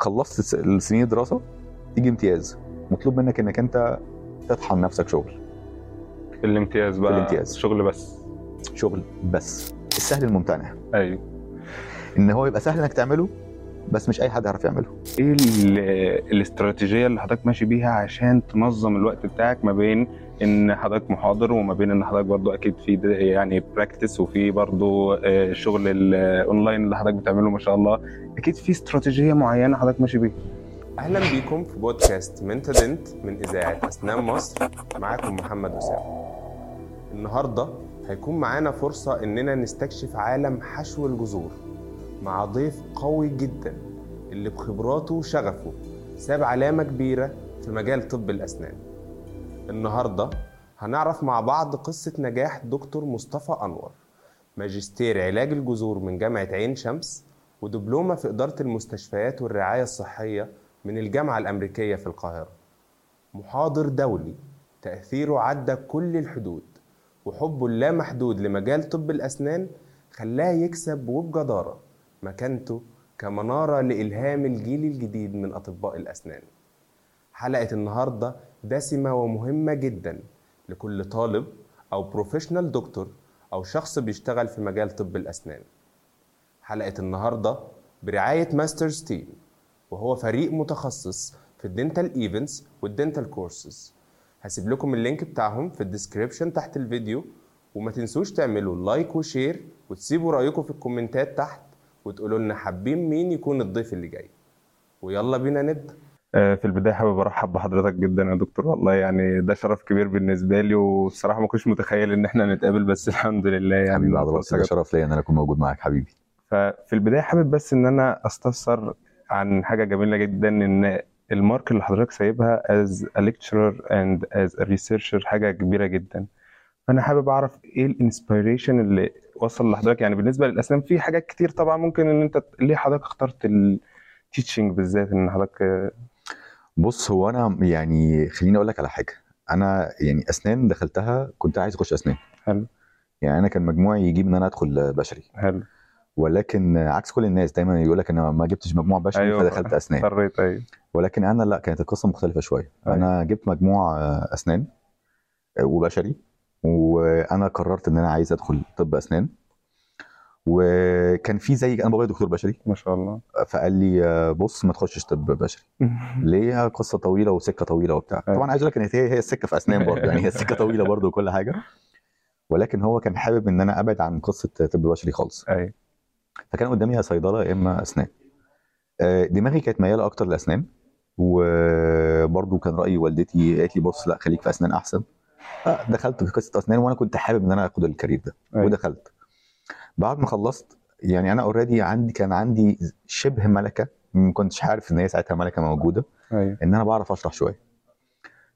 خلصت السنين الدراسة تيجي امتياز. مطلوب منك إنك أنت تطحن نفسك شغل. الامتياز بقى الامتياز. شغل بس. شغل بس. السهل الممتنع. أيوه. إن هو يبقى سهل إنك تعمله بس مش أي حد يعرف يعمله. إيه ال- الاستراتيجية اللي حضرتك ماشي بيها عشان تنظم الوقت بتاعك ما بين إن حضرتك محاضر وما بين إن حضرتك برضو أكيد في يعني practice وفي برضو آه، شغل الاونلاين اللي حضرتك بتعمله ما شاء الله. أكيد في استراتيجية معينة حضرتك ماشي بيها. أهلا بيكم في بودكاست منتدنت من إذاعة أسنان مصر. معاكم محمد أسامة. النهارده هيكون معانا فرصة إننا نستكشف عالم حشو الجذور. مع ضيف قوي جدا اللي بخبراته وشغفه ساب علامة كبيرة في مجال طب الأسنان. النهارده هنعرف مع بعض قصة نجاح دكتور مصطفى أنور ماجستير علاج الجذور من جامعة عين شمس ودبلومة في إدارة المستشفيات والرعاية الصحية من الجامعة الأمريكية في القاهرة. محاضر دولي تأثيره عدى كل الحدود وحبه اللامحدود لمجال طب الأسنان خلاه يكسب وبجدارة. مكانته كمنارة لإلهام الجيل الجديد من أطباء الأسنان. حلقة النهاردة دسمة ومهمة جدا لكل طالب أو professional doctor أو شخص بيشتغل في مجال طب الأسنان. حلقة النهاردة برعاية Masters Team وهو فريق متخصص في ال dental events وال dental courses هسيب لكم ال link بتاعهم في ال description تحت الفيديو وما تنسوش تعملوا like و share وتسيبوا رأيكم في ال comment ات تحت وتقولوا لنا حابين مين يكون الضيف اللي جاي. ويلا بينا نبدأ. آه، في البداية حابب أرحب بحضرتك جدا يا دكتور. والله يعني ده شرف كبير بالنسبة لي والصراحه ما كنتش متخيل إن إحنا نتقابل بس الحمد لله يعني. حبيبي فرصة ده. شرف ليا إن أنا أكون موجود معاك حبيبي. ففي البداية حابب بس إن أنا أستفسر عن حاجة جميلة جدا إن ال mark اللي حضرتك سايبها as a lecturer and as a researcher حاجة كبيرة جدا. فأنا حابب أعرف إيه ال inspiration اللي وصل لحضرتك؟ يعني بالنسبة للأسنان في حاجات كتير طبعا ممكن إن أنت ليه حضرتك اخترت ال teaching بالذات إن حضرتك بص هو أنا يعني خليني أقول لك على حاجة. أنا يعني أسنان دخلتها كنت عايز أخش أسنان. حلو. يعني أنا كان مجموعي يجيب إن أنا أدخل بشري. حلو. ولكن عكس كل الناس دايما يقول لك أنا ما جبتش مجموع بشري أيوة. فدخلت أسنان. اضطريت أيوه. ولكن أنا لا كانت القصة مختلفة شوية. أيوة. أنا جبت مجموع آه، أسنان آه، وبشري. وأنا قررت ان أنا عايز ادخل طب اسنان. وكان في زي أنا بابايا دكتور بشري. ما شاء الله. فقال لي بص ما تخشش طب بشري. ليه؟ قصة طويلة وسكة طويلة وبتاع. أيوة. طبعا عايز أقول لك إن هي هي السكه في أسنان برضه يعني هي السكه طويلة برضه وكل حاجة. ولكن هو كان حابب إن أنا أبعد عن قصة طب بشري خالص. أيوه. فكان قدامي يا صيدلة يا إما أسنان. آه، دماغي كانت ميالة أكتر لأسنان. وبرضه كان رأي والدتي قالت لي بص لا خليك في أسنان أحسن. دخلت في قصة أسنان وأنا كنت حابب إن أنا آخد الكارير ده أيوة. ودخلت. بعد ما خلصت يعني أنا already عندي كان عندي شبه ملكة ما كنتش عارف إن هي ساعتها ملكة موجودة أيوه. إن أنا بعرف أشرح شوية.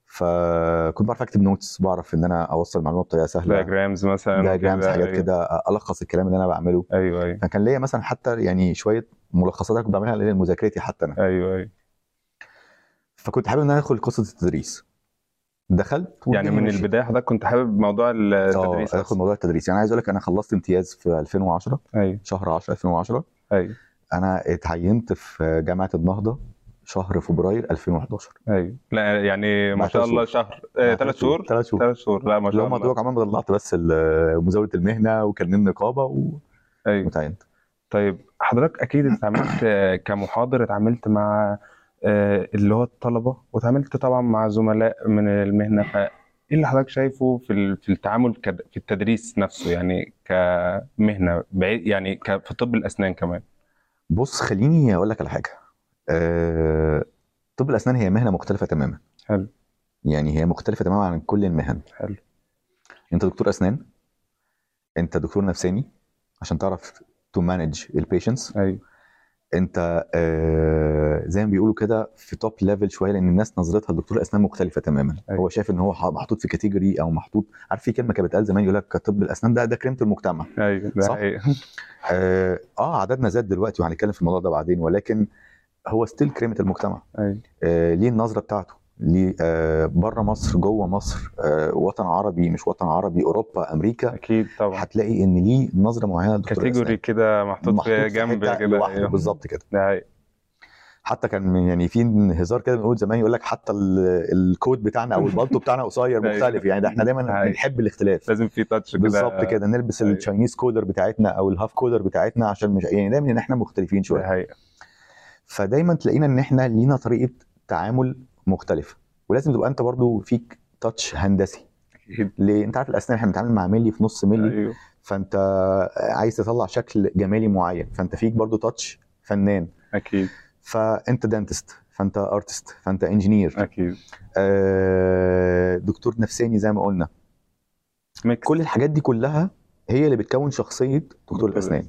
فكنت بعرف أكتب notes بعرف إن أنا أوصل المعلومه بطريقة سهلة. diagrams مثلا diagrams حاجات أيوة. كده ألخص الكلام اللي أنا بعمله. أيوه أيوه. فكان ليا مثلا حتى يعني شوية ملخصات كنت بعملها لمذاكرتي حتى أنا. أيوه أيوه. فكنت حابب إن أنا ادخل قصة التدريس. دخلت يعني من والدنيا البداية حضرتك كنت حابب موضوع. آه التدريس ادخل موضوع التدريس. يعني عايز أقول لك أنا خلصت امتياز في 2010 أيوه. شهر 10 2010 أيوه. أنا اتعينت في جامعة النهضة شهر فبراير 2011 أيوه. لا يعني ما شاء الله. شهر ثلاث شهور. ثلاث شهور. ثلاث شهور. لا ما شاء الله. دوك عمال طلعت بس مزاوله المهنة وكان نقابة أيوه. وتعينت طيب حضرتك أكيد اتعاملت آه، كمحاضر اتعاملت مع آه، اللي هو الطلبة. واتعاملت طبعا مع زملاء من المهنة. فإيه اللي حضرتك شايفه في في التعامل في التدريس نفسه؟ يعني كمهنة بعيد يعني في طب الأسنان كمان. بص خليني أقول لك على حاجة. أه... طب الأسنان هي مهنة مختلفة تماما. حلو. يعني هي مختلفة تماما عن كل المهن. حلو. أنت دكتور أسنان أنت دكتور نفساني عشان تعرف to manage ال patients أيوه. انت آه زي ما بيقولوا كده في top level شوية لأن الناس نظرتها لدكتور الأسنان مختلفة تماما. أيوة. هو شايف إن هو محطوط في category أو محطوط عارف في كلمة كانت بتقال زمان يقول لك طب الأسنان ده ده كريمة المجتمع. أيوه ده صح؟ آه, آه عددنا زاد دلوقتي وهنتكلم في الموضوع ده بعدين ولكن هو still كريمة المجتمع. أيوه. آه ليه النظرة بتاعته؟ بره مصر جوه مصر آه وطن عربي مش وطن عربي أوروبا أمريكا أكيد طبعا هتلاقي إن ليه نظرة معينة category. كده محطوط في محطوط في جنب كده أيوه. بالظبط كده ده. حتى كان يعني في هزار كده بنقول زمان يقول لك حتى ال- الكود بتاعنا أو البلطو بتاعنا قصير أيوة. مختلف يعني ده إحنا دايما. بنحب الاختلاف لازم في touch كده بالظبط كده نلبس أيوة. ال Chinese collar بتاعتنا أو ال half collar بتاعتنا عشان مش يعني دايما إن إحنا مختلفين شوية. فدايما تلاقينا إن إحنا لينا طريقة تعامل مختلفة. ولازم تبقى أنت برضو فيك touch هندسي. ليه؟ أنت عارف الأسنان إحنا بنتعامل مع ملي في نص ملي أيوه. فأنت عايز تطلع شكل جمالي معين فأنت فيك برضو touch فنان. أكيد. فأنت dentist فأنت artist فأنت engineer أكيد. آه، دكتور نفساني زي ما قلنا. mix كل الحاجات دي كلها هي اللي بتكون شخصية دكتور الأسنان.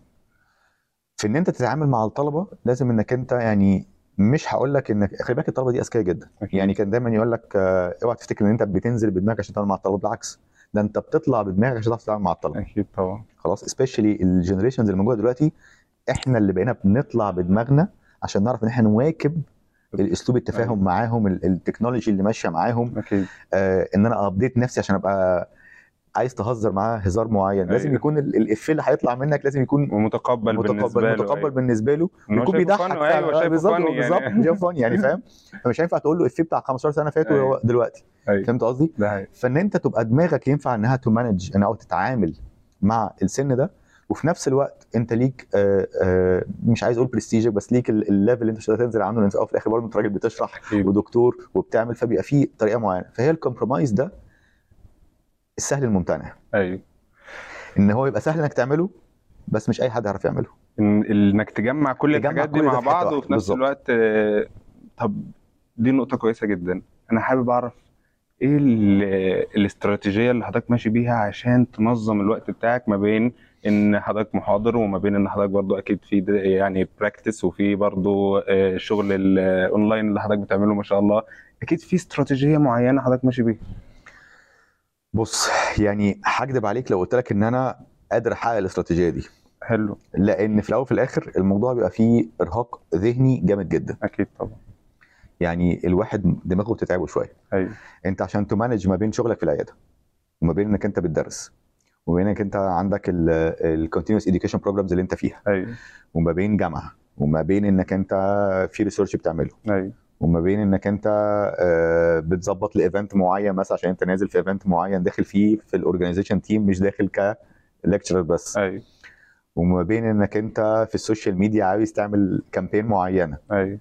في إن أنت تتعامل مع الطلبة لازم إنك أنت يعني مش هقول لك انك خلي بالك الطلبة دي أذكياء جدا. أكيد. يعني كان دايما يقول لك آه، اوعى تفتكر إن أنت بتنزل بدماغك عشان تتعامل مع الطلبة. بالعكس ده أنت بتطلع بدماغك عشان تعرف تتعامل مع الطلبة. أكيد طبعا. خلاص specially ال generations اللي موجودة دلوقتي إحنا اللي بقينا بنطلع بدماغنا عشان نعرف إن إحنا نواكب الأسلوب التفاهم أيوة. معاهم ال- technology اللي ماشية معاهم. أكيد. آه إن أنا update نفسي عشان أبقى عايز تهزر معاه هزار معين لازم أيوة. يكون ال- الإفيه اللي هيطلع منك لازم يكون بالنسبة متقبل له متقبل أيوة. بالنسبة له شايفه بيضحك. أيوه آه، بالظبط بالظبط يعني شايفه funny يعني فاهم فمش هينفع تقول له إفيه بتاع 15 سنة فاتوا أيوة. دلوقتي أيوة. فهمت قصدي؟ فإن أنت تبقى دماغك ينفع إنها ت manage أو تتعامل مع السن ده وفي نفس الوقت أنت ليك آه، آه، مش عايز أقول برستيجك بس ليك ال- ال level اللي أنت مش تنزل عنه لأن في الآخر برضه أنت راجل بتشرح. ودكتور وبتعمل فبيبقى فيه طريقة معينة فهي ال compromise ده السهل الممتنع. أيوه. إن هو يبقى سهل إنك تعمله بس مش أي حد يعرف يعمله. إن- إنك تجمع كل تجمع الحاجات دي مع بعض. وفي نفس بالظبط. الوقت طب دي نقطة كويسة جدا. أنا حابب أعرف إيه ال- الاستراتيجية اللي حضرتك ماشي بيها عشان تنظم الوقت بتاعك ما بين إن حضرتك محاضر وما بين إن حضرتك برضو أكيد في يعني practice وفي برضو آه، شغل الاونلاين اللي حضرتك بتعمله ما شاء الله. أكيد في استراتيجية معينة حضرتك ماشي بيها؟ بص يعني هكدب عليك لو قلت لك إن أنا قادر أحقق الاستراتيجية دي. حلو. لأن في الأول وفي الآخر الموضوع بيبقى فيه إرهاق ذهني جامد جدا. أكيد طبعا. يعني الواحد دماغه بتتعبه شوية. أيوه. أنت عشان ت manage ما بين شغلك في العيادة وما بين إنك أنت بتدرس وما بين إنك أنت عندك ال continuous education programs اللي أنت فيها أيوه. وما بين جامعة وما بين إنك أنت في research بتعمله أيوه. وما بين إنك أنت آه، بتظبط ل event معين مثلا عشان أنت نازل في event معين داخل فيه في ال organization team مش داخل ك lecturer بس. أيوه. وما بين إنك أنت في ال social media عاوز تعمل campaign معينة. أيوه.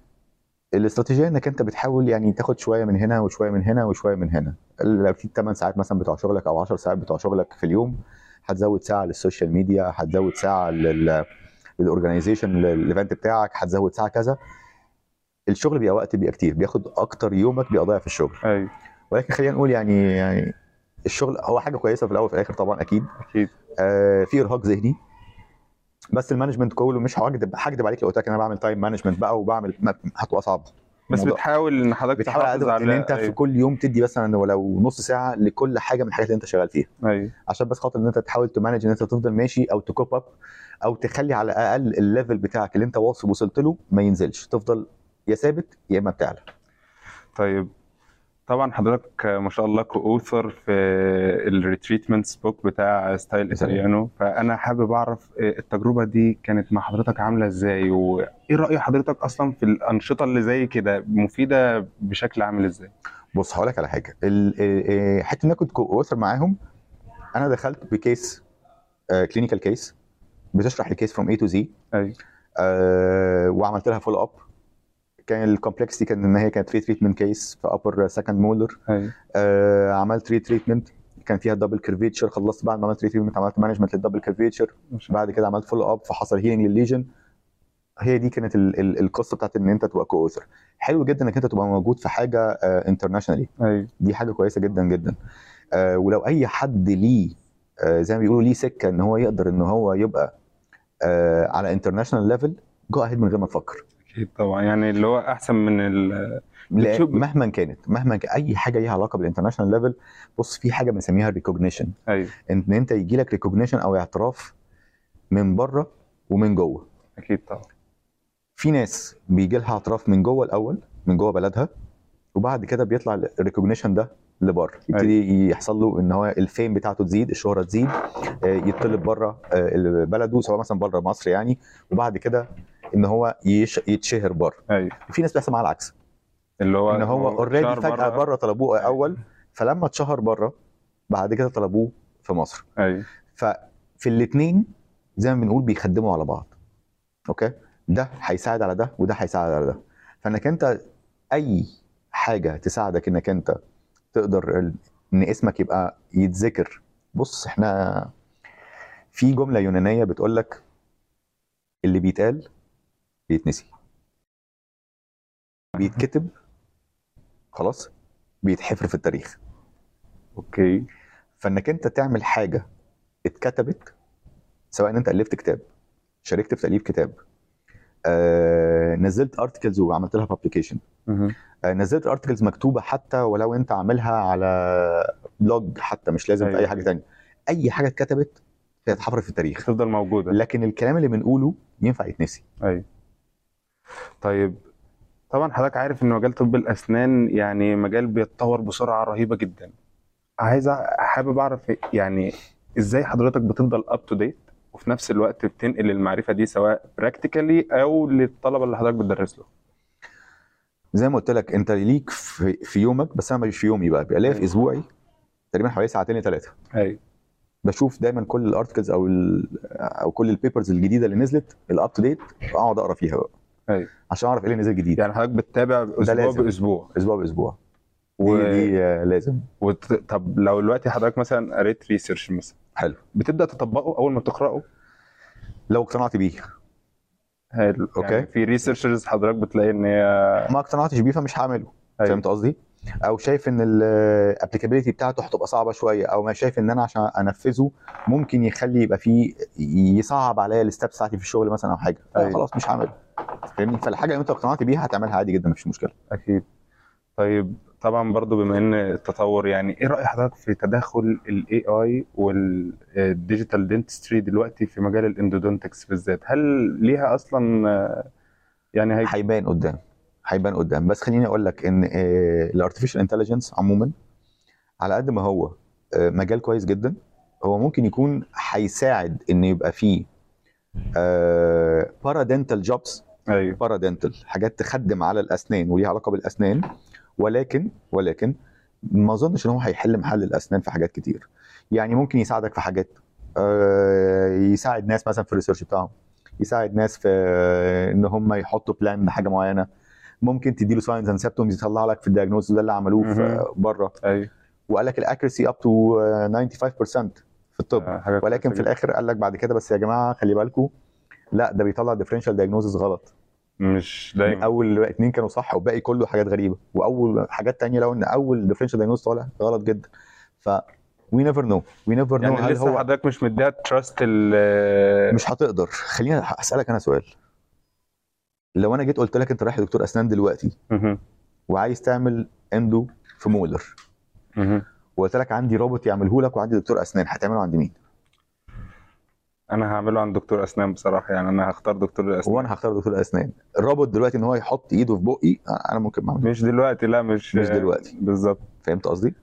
الاستراتيجية إنك أنت بتحاول يعني تاخد شوية من هنا وشوية من هنا وشوية من هنا. لو في 8 ساعات مثلا بتوع شغلك أو 10 ساعات بتوع شغلك في اليوم هتزود ساعة لل social media هتزود ساعة لل لل organization لل event بتاعك هتزود ساعة كذا. الشغل بيبقى وقت بيبقى كتير بياخد أكتر يومك بيقضيها في الشغل. أيوه. ولكن خلينا نقول يعني يعني الشغل هو حاجة كويسة في الأول وفي الآخر طبعا أكيد. أكيد. آه في إرهاق ذهني. بس ال management كله مش هكدب هكدب عليك لو قلت لك أنا بعمل time management بقى وبعمل هتبقى صعبه بس بتحاول إن حضرتك بتحاول على قد إن أنت في أيوة. كل يوم تدي مثلا ولو نص ساعة لكل حاجة من الحاجات اللي أنت شغال فيها. أيوه. عشان بس خاطر إن أنت تحاول ت manage إن أنت تفضل ماشي أو ت cope up أو تخلي على الأقل ال level بتاعك اللي أنت واصل وصلت له ما ينزلش. تفضل يا ثابت يا إما بتعلى. طيب طبعا حضرتك ما شاء الله ك author في ال retreatments book بتاع Style Italiano. فأنا حابب أعرف التجربة دي كانت مع حضرتك عاملة إزاي؟ وإيه رأي حضرتك أصلا في الأنشطة اللي زي كده؟ مفيدة بشكل عامل إزاي؟ بص هقول لك على حاجة. ال- ال- حتة إن أنا كنت co-author معاهم أنا دخلت ب case clinical case بتشرح ال case from A to Z أيوه. وعملت لها follow up كان ال complexity كان إن هي كانت في treatment case في upper second molar آه عملت retreatment كان فيها double curvature خلصت بعد ما عملت retreatment عملت management لل double curvature. بعد كده عملت follow up فحصل healing لل lesion هي دي كانت ال- ال- القصة بتاعت إن أنت تبقى co-author حلو جدا إنك أنت تبقى موجود في حاجة internationally أيوه. دي حاجة كويسة جدا جدا. آه ولو أي حد ليه آه زي ما بيقولوا ليه سكة إن هو يقدر إن هو يبقى آه على international level go ahead من غير ما تفكر. أكيد طبعا. يعني اللي هو أحسن من ال مهما كانت مهما كان أي حاجة ليها علاقة بال international level بص في حاجة بنسميها ال recognition أيوه. ان أنت يجي لك recognition أو اعتراف من بره ومن جوه. أكيد طبعا. في ناس بيجي لها اعتراف من جوه الأول من جوه بلدها وبعد كده بيطلع ال recognition ده لبره. يبتدي يحصل له إن هو ال fame بتاعته تزيد الشهرة تزيد آه، يطلب بره آه، بلده سواء مثلا بره مصر يعني. وبعد كده إن هو يش... يتشهر بره. أيوه. في ناس بيحصل معاها العكس. اللي هو إن هو already فجأة بره. طلبوه أول فلما اتشهر بره بعد كده طلبوه في مصر. أيوه. ففي الاثنين زي ما بنقول بيخدموا على بعض. أوكي؟ ده هيساعد على ده وده هيساعد على ده. فإنك أنت أي حاجة تساعدك إنك أنت تقدر إن اسمك يبقى يتذكر. بص إحنا في جملة يونانية بتقول لك اللي بيتقال بيتنسي. بيتكتب. خلاص. بيتحفر في التاريخ. أوكي. فإنك أنت تعمل حاجة اتكتبت سواء إن أنت ألفت كتاب شاركت في تأليف كتاب آه، نزلت articles وعملت لها publication مهم. نزلت articles مكتوبة حتى ولو أنت عاملها على blog حتى مش لازم في أيوة. اي حاجة تانية. أي حاجة اتكتبت هي اتحفرت في التاريخ. تفضل موجودة. لكن الكلام اللي بنقوله ينفع يتنسي. أيوه. طيب طبعا حضرتك عارف إن مجال طب الأسنان يعني مجال بيتطور بسرعة رهيبة جدا. عايز حابب أعرف يعني إزاي حضرتك بتفضل up to date وفي نفس الوقت بتنقل المعرفة دي سواء practically أو للطلبة اللي حضرتك بتدرس له؟ زي ما قلت لك أنت ليك في, في يومك بس أنا مش في يومي بقى. بيبقى ليا في أيوة. أسبوعي تقريبا حوالي ساعتين لثلاثه أيوه. بشوف دايما كل ال articles أو أو كل ال papers الجديدة اللي نزلت ال up to date أقعد أقرأ فيها بقى. أيوة. عشان أعرف إيه اللي نزل جديد. يعني حضرتك بتتابع أسبوع. بأسبوع؟ أسبوع بأسبوع. و... دي, دي آه، لازم. وت... طب لو دلوقتي حضرتك مثلا قريت research مثلا حلو. بتبدأ تطبقه أول ما بتقرأه؟ لو اقتنعت بيه. حلو أوكي. يعني في researches حضرتك بتلاقي إن هي ما اقتنعتش بيه فمش هعمله. أيوة. فهمت قصدي؟ أو شايف إن ال applicability بتاعته هتبقى صعبة شوية أو ما شايف إن أنا عشان أنفذه ممكن يخلي يبقى فيه يصعب عليا ال steps بتاعتي في الشغل مثلا أو حاجة. أيوة. خلاص مش هعمله. فاهمني؟ فالحاجة اللي أنت اقتنعت بيها هتعملها عادي جدا مفيش مشكلة. أكيد. طيب طبعا برضو بما إن التطور يعني إيه رأي حضرتك في تدخل ال AI وال digital dentistry دلوقتي في مجال ال endodontics بالذات؟ هل ليها أصلا آه، يعني هي هيبان قدام هيبان قدام. بس خليني أقول لك إن ال artificial intelligence عموما على قد ما هو آه، مجال كويس جدا هو ممكن يكون هيساعد إن يبقى فيه paradental jobs أيوه. paradental حاجات تخدم على الأسنان وليها علاقة بالأسنان. ولكن ولكن ما أظنش إن هو هيحل محل الأسنان في حاجات كتير. يعني ممكن يساعدك في حاجات. آه، يساعد ناس مثلا في ال research بتاعهم. يساعد ناس في آه، إن هم يحطوا plan لحاجة معينة. ممكن تديله signs and symptoms يطلع لك في ال diagnosis ده اللي عملوه. بره. أيوه. وقال لك ال accuracy up to 95% في الطب. آه، ولكن في الآخر قال لك بعد كده بس يا جماعة خلي بالكم لا ده بيطلع differential diagnosis غلط. مش دايما. أول اتنين كانوا صح وباقي كله حاجات غريبة. وأول حاجات تانية لو إن أول differential diagnosis طالع غلط جدا. ف we never know we never know هل لسه هو حضرتك مش مديها trust ال مش هتقدر. خليني أسألك أنا سؤال. لو أنا جيت قلت لك أنت رايح لدكتور أسنان دلوقتي. وعايز تعمل endo في molar. وقلت لك عندي روبوت يعمله لك وعندي دكتور أسنان هتعمله عند مين؟ أنا هعمله عند دكتور أسنان بصراحة يعني أنا هختار دكتور الاسنان وأنا هختار دكتور أسنان الروبوت دلوقتي إن هو يحط إيده في بقي أنا ممكن ما اعملش مش دلوقتي لا مش مش دلوقتي. بالظبط فهمت قصدي؟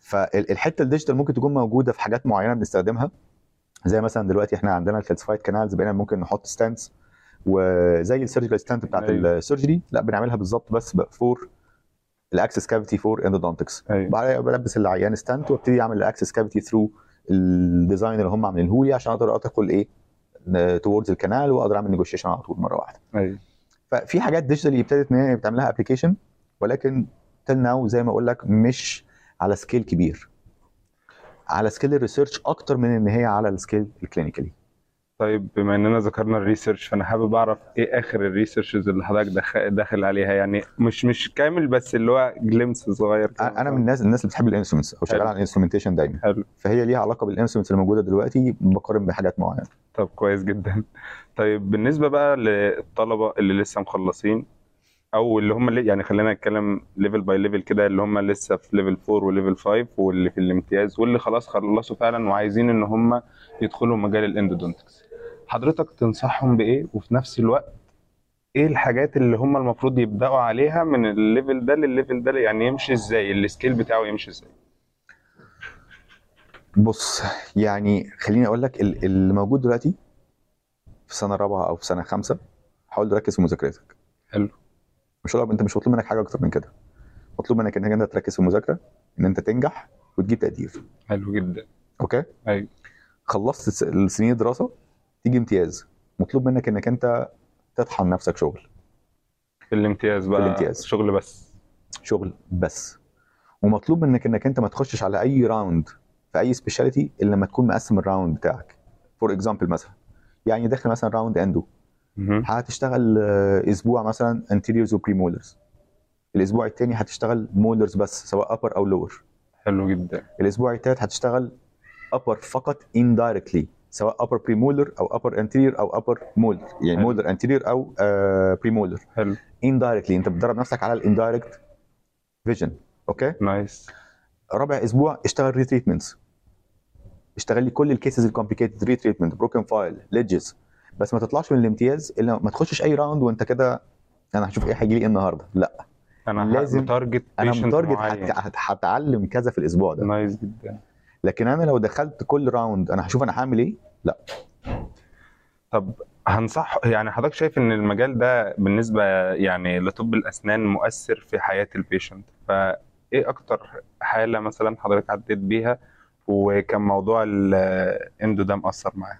فالحته ال digital ممكن تكون موجودة في حاجات معينة بنستخدمها زي مثلا دلوقتي إحنا عندنا ال calcified canals بقينا ممكن نحط stents وزي ال surgical stent بتاعت أيوة. ال surgery لا بنعملها بالظبط بس for ال access cavity for endodontics. بعدين بلبس العيان stent وابتدي اعمل ال access cavity through ال design اللي هم عاملينه لي عشان أقدر ادخل إيه towards ال canal واقدر اعمل نيجوشيشن على طول مرة واحدة. أيوه. ففي حاجات digital ابتدت إن هي بتعملها application ولكن till now زي ما أقول لك مش على scale كبير. على scale ال research أكتر من إن هي على ال scale ال clinically طيب بما إننا ذكرنا ال research فأنا حابب أعرف إيه آخر ال researches اللي حضرتك داخل عليها؟ يعني مش مش كامل بس اللي هو glimpse صغير أنا من الناس الناس اللي بتحب ال instruments أو شغال. على ال instrumentation دايما. حلو. فهي ليها علاقة بال instruments اللي موجودة دلوقتي بقارن بحاجات معينة. طب كويس جدا. طيب بالنسبة بقى للطلبة اللي لسه مخلصين أو اللي هم اللي يعني خلينا نتكلم level by level كده اللي هم لسه في level 4 و level 5 واللي في الامتياز واللي خلاص خلصوا فعلا وعايزين إن هم يدخلوا مجال ال endodontics حضرتك تنصحهم بإيه؟ وفي نفس الوقت إيه الحاجات اللي هم المفروض يبدأوا عليها من الليفل ده للليفل ده؟ يعني يمشي إزاي؟ ال scale بتاعه يمشي إزاي؟ بص يعني خليني أقول لك ال- اللي موجود دلوقتي في سنة رابعة أو في سنة خمسه هقول له ركز في مذاكرتك. حلو. مش هقول أنت مش مطلوب منك حاجة أكتر من كده. مطلوب منك إنك أنت تركز في المذاكرة إن أنت تنجح وتجيب تقدير. حلو جدا. أوكي؟ أيوه. خلصت السنين الدراسة تيجي امتياز مطلوب منك إنك أنت تطحن نفسك شغل. في الامتياز بقى الامتياز. شغل بس. شغل بس. ومطلوب منك إنك أنت ما تخشش على أي round في أي specialty إلا لما تكون مقسم ال round بتاعك. for example مثلا يعني داخل مثلا round endo. هتشتغل آه، أسبوع مثلا anteriors و premolars الأسبوع الثاني هتشتغل molars بس سواء upper أو lower حلو جدا. الأسبوع الثالث هتشتغل upper فقط indirectly. سواء upper premolar أو upper anterior أو upper molar يعني حلو. molar anterior أو premolar حلو. Indirectly. أنت بتدرب نفسك على ال indirect vision okay؟ nice. رابع أسبوع اشتغل retreatments اشتغل لي كل ال cases ال complicated retreatment broken file ledges بس ما تطلعش من الامتياز إلا ما تخشش أي round وأنت كده أنا هشوف إيه هيجي لي إيه النهارده. لأ. أنا لازم- target أنا مت target هت- هتعلم كذا في الأسبوع ده. nice جدا. لكن أنا لو دخلت كل round أنا هشوف أنا هعمل إيه؟ طب هنصح يعني حضرتك شايف إن المجال ده بالنسبة يعني لطب الأسنان مؤثر في حياة ال patient فإيه أكتر حالة مثلا حضرتك عديت بيها وكان موضوع ال endo ده مأثر معاه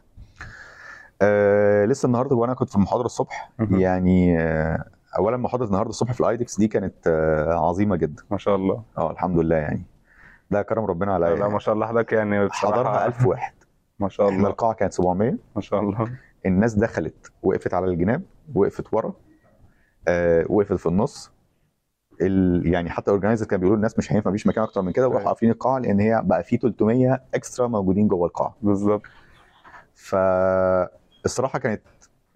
آه لسه النهارده وأنا كنت في المحاضرة الصبح. يعني آه اولا محاضرة النهارده الصبح في ال AEEDC دي كانت آه عظيمة جدا. ما شاء الله. آه الحمد لله يعني. ده كرم ربنا عليا لا ما شاء الله حضرتك يعني حضرها 1000 واحد. ما شاء الله. القاعة كانت 700 ما شاء الله. الناس دخلت وقفت على الجناب وقفت ورا آه وقفت في النص. ال... يعني حتى ال organizer كانوا بيقولوا الناس مش هينفع مفيش مكان أكتر من كده وراحوا. قافلين القاعة لأن هي بقى في 300 extra موجودين جوه القاعة. بالظبط. فالصراحه كانت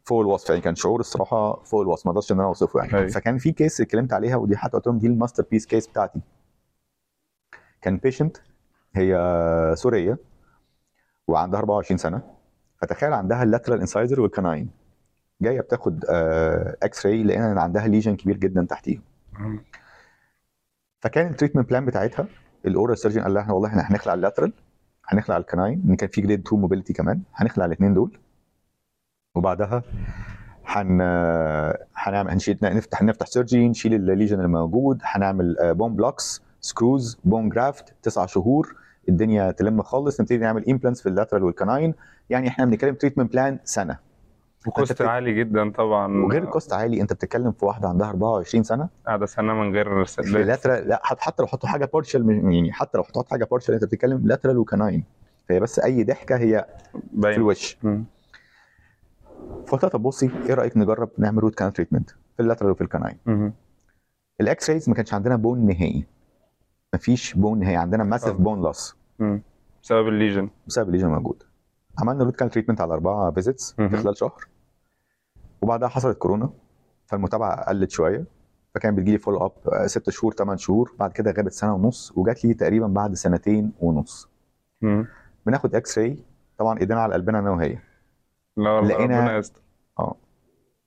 فوق الوصف يعني كان شعور الصراحة فوق الوصف ما أقدرش إن أنا أوصفه يعني. أيوة. فكان في case اتكلمت عليها ودي حتى قلت لهم دي ال masterpiece case بتاعتي. كان patient هي سورية وعندها 24 سنة. فتخيل عندها ال lateral incisor وال canine جاية بتاخد X-ray لقينا ان عندها lesion كبير جدا تحتيهم فكان ال treatment plan بتاعتها ال oral surgeon قال لها إحنا والله إحنا هنخلع ال lateral هنخلع ال canine إن كان في grade 2 mobility كمان هنخلع الاثنين دول. وبعدها هن هنعمل هنشيل نفتح نفتح surgery نشيل ال lesion اللي موجود هنعمل bone blocks screws bone graft تسع شهور الدنيا تلم خالص نبتدي نعمل implants في ال lateral وال canine. يعني إحنا بنتكلم treatment plan سنة. و cost أنت- عالي جدا طبعا. وغير ال cost عالي أنت بتتكلم في واحدة عندها 24 سنة. قاعدة سنة من غير في lateral لا حت- حتى لو حطوا حاجة partial يعني حتى لو حطوا حاجة partial أنت بتتكلم lateral و canine. فهي بس أي ضحكة هي في باين. الوش. مم. فقلت طب بصي إيه رأيك نجرب نعمل root canal treatment في ال lateral وفي ال canine. ال X-rays ما كانش عندنا bone نهائي. مفيش bone نهائي. عندنا massive. bone loss. بسبب ال lesion. بسبب ال lesion موجود. عملنا root canal treatment على أربعة visits. في خلال شهر. وبعدها حصلت كورونا فالمتابعة قلت شوية فكان بتجيلي follow up ست شهور ثمان شهور بعد كده غابت سنة ونص وجات لي تقريبا بعد سنتين ونص. مم. بناخد X-ray طبعا ايدينا على قلبنا أنا وهي. لا لقينا- يستر.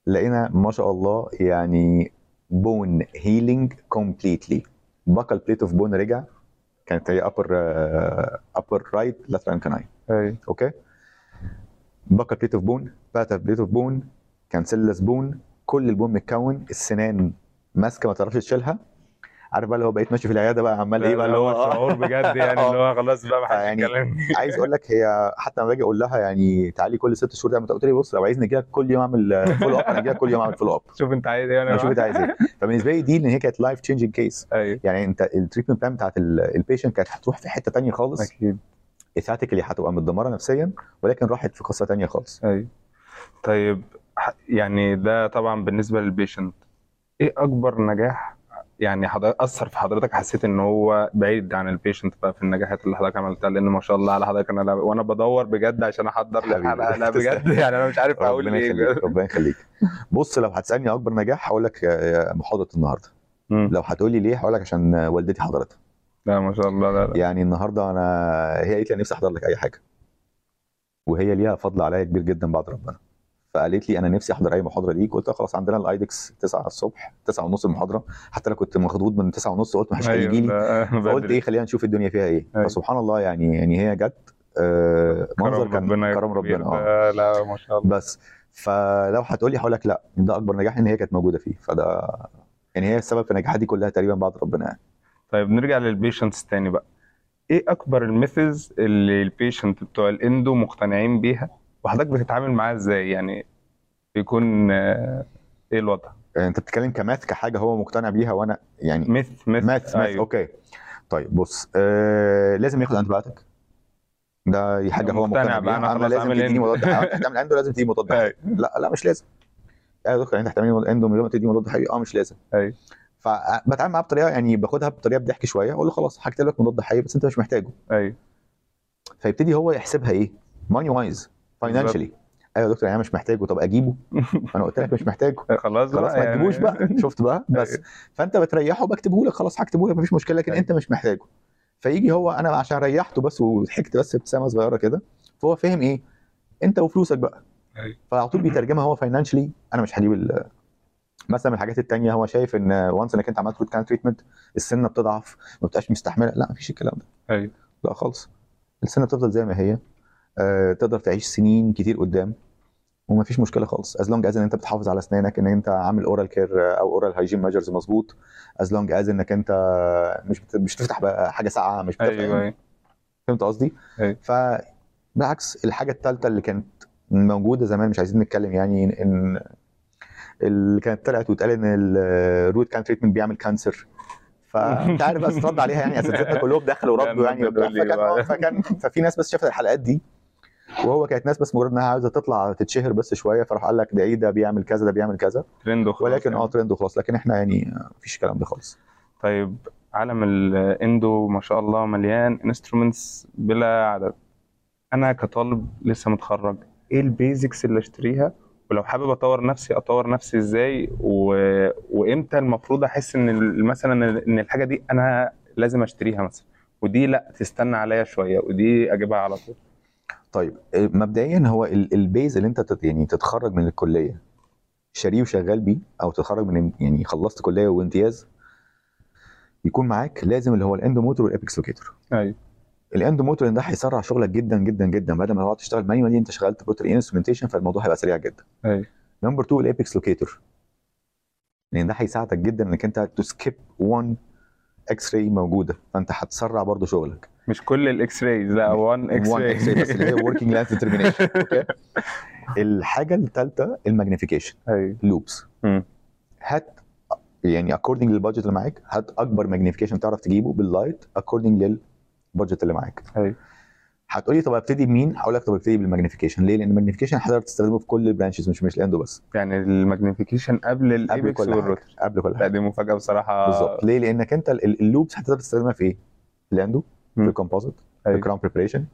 لقينا ما شاء الله يعني bone healing completely buccal plate of bone رجع. كانت هي upper upper right lateral أيوه okay buccal plate of bone palatal plate of bone cancellous bone كل ال bone متكون. السنان ماسكة ما تعرفش تشيلها. عارف بقى اللي هو بقيت ماشي في العيادة بقى عمال إيه بقى اللي هو شعور بجد يعني اللي هو خلاص بقى ما حدش يعني عايز أقول لك هي حتى لما باجي أقول لها يعني تعالي كل ست شهور تعمل قلت لي بص لو عايزني أجي لك كل يوم أعمل follow up أنا أجي لك كل يوم أعمل follow up شوف أنت عايز إيه أنا أنا شوف أنت عايز إيه. فبالنسبة لي دي لأن هي كانت life changing case يعني أنت ال treatment plan بتاعت ال patient كانت هتروح في حتة تانية خالص. أكيد. esthetically هتبقى متدمرة نفسيا ولكن راحت في قصة تانية خالص. أيوه. طيب يعني ده طبعا بالنسبة لل patient إيه أكبر نجاح يعني حضرتك أثر في حضرتك؟ حسيت إن هو بعيد عن ال patient بقى في النجاحات اللي حضرتك عملتها؟ لأن ما شاء الله على حضرتك أنا وأنا بدور بجد عشان أحضر. للحلقة. لا بجد يعني أنا مش عارف أقول إيه. ربنا يخليك. بص لو هتسألني أكبر نجاح هقول لك آه، محاضرة النهارده. لو هتقول لي ليه هقول لك عشان آه، والدتي حضرتها لا ما شاء الله. لا لا. يعني النهارده أنا هي قالت لي أنا نفسي أحضر لك أي حاجة. وهي ليها فضل عليا كبير جدا بعد ربنا. فقالت لي أنا نفسي أحضر أي محاضرة ليك قلت خلاص عندنا ال AEEDC 9 الصبح 9 ونص المحاضرة. حتى أنا كنت مخضوض من 9 ونص قلت ما حدش هيجي لي لا، فقلت. إيه خلينا نشوف الدنيا فيها إيه. أيوة. فسبحان الله يعني يعني هي جت آه، منظر كان ربنا كرم ربنا آه. ده، لا ما شاء الله. بس فلو هتقول لي هقول لك لا ده أكبر نجاح إن هي كانت موجودة فيه. فده يعني هي السبب في نجاحاتي كلها تقريبا بعد ربنا يعني. طيب نرجع لل patients تاني بقى. إيه أكبر ال myths اللي ال patient بتوع ال endo مقتنعين بيها؟ وحضرتك بتتعامل معاها إزاي؟ يعني بيكون آه، إيه الوضع؟ أنت بتتكلم ك myth كحاجة هو مقتنع بيها وأنا يعني myth myth myth myth. أيوه. okay. طيب بص آه لازم ياخد antibiotic ده حاجة هو مقتنع بيها. أنا اما خلاص لازم تديني. مضاد هتعمل endo لازم تديني مضاد. حيوي. لا لا مش لازم. يا دكتور أنت هتعمل ما تديني مضاد حيوي آه مش لازم. أيوه. فبتعامل معاه بطريقة يعني باخدها بطريقة بضحك شوية أقول له خلاص هكتب لك مضاد حيوي بس أنت مش محتاجه. أيوه. فيبتدي هو يحسبها إيه؟ money wise financially أيوه يا دكتور يعني أنا مش محتاجه. طب أجيبه؟ أنا قلت لك مش محتاجه. خلاص خلاص ما يعني. تجيبوش بقى. شفت بقى؟ بس. أيوه. فأنت بتريحه بكتبه لك. خلاص هكتبه لك مفيش مشكلة لكن أيوه. أنت مش محتاجه. فيجي هو أنا عشان ريحته بس وضحكت بس ابتسامه صغيرة كده فهو فهم إيه؟ أنت وفلوسك بقى. أيوه. فعلى طول بيترجمها هو financially أنا مش هجيب مثلا من الحاجات التانية. هو شايف إن once إنك أنت عملت root canal treatment السنة بتضعف ما بتبقاش مستحملة. لا مفيش الكلام ده. أيوه. لا خالص. السنة بتفضل زي ما هي. تقدر تعيش سنين كتير قدام وما فيش مشكلة خالص as long as إن أنت بتحافظ على أسنانك إن أنت عامل oral care أو oral hygiene measures مظبوط as long as إنك أنت مش بت- مش بتفتح بقى حاجة ساقعة مش بتفتح أيوه أيوه فهمت قصدي؟ أيوة. فبالعكس الحاجة الثالثه اللي كانت موجودة زمان مش عايزين نتكلم يعني ان اللي كانت طلعت واتقال إن ال root canal treatment بيعمل cancer فانت عارف بس رد عليها يعني أساتذتنا كلهم دخلوا وردوا يعني فكان. آه، فكان ففي ناس بس شافت الحلقات دي وهو كانت ناس بس مجرد إنها عاوزه تطلع تتشهر بس شوية فراح قال لك ده إيه؟ ده بيعمل كذا ده بيعمل كذا. ترند وخلاص ولكن آه يعني. ترند وخلاص. لكن إحنا يعني مفيش الكلام ده خالص. طيب عالم ال endo ما شاء الله مليان instruments بلا عدد. أنا كطالب لسه متخرج إيه ال basics اللي أشتريها؟ ولو حابب أطور نفسي أطور نفسي إزاي؟ و... وإمتى المفروض أحس إن مثلا إن الحاجة دي أنا لازم أشتريها مثلا؟ ودي لأ تستنى عليا شوية ودي أجيبها على طول. طيب آه، مبدئيا هو ال- ال base اللي انت يعني تتخرج من الكلية شاريه وشغال بيه أو تتخرج من يعني خلصت كلية وامتياز يكون معاك لازم اللي هو ال endo motor وال apex locator. أيوه. ال endo motor ده هيسرع شغلك جدا جدا جدا. بدل ما تقعد تشتغل manually انت شغلت ب rotary instrumentation فالموضوع هيبقى سريع جدا. أيوه. number 2 ال apex locator. لأن ده هيساعدك جدا إنك أنت ت skip 1 x-ray موجودة. فأنت هتسرع برضو شغلك. مش كل ال x-rays لا 1 x 1 x-ray بس اللي هي working length determination okay الحاجة الثالثه ال magnification loupes. هات يعني according لل budget اللي معاك هات أكبر magnification تعرف تجيبه بال light according لل budget اللي معاك. أيوه. هتقولي طب ابتدي بمين؟ هقول لك طب ابتدي بال magnification ليه؟ لأن ال magnification هتقدر تستخدمه في كل ال branches مش مش ال endo بس. يعني ال magnification قبل ال apex وال rotary قبل كل لا حاجة. دي مفاجأة بصراحة. بالظبط. ليه؟ لأنك أنت ال- ال- ال loupes هتقدر تستخدمها في إيه؟ في ال endo في. ال composite في أيوة. ال crown preparation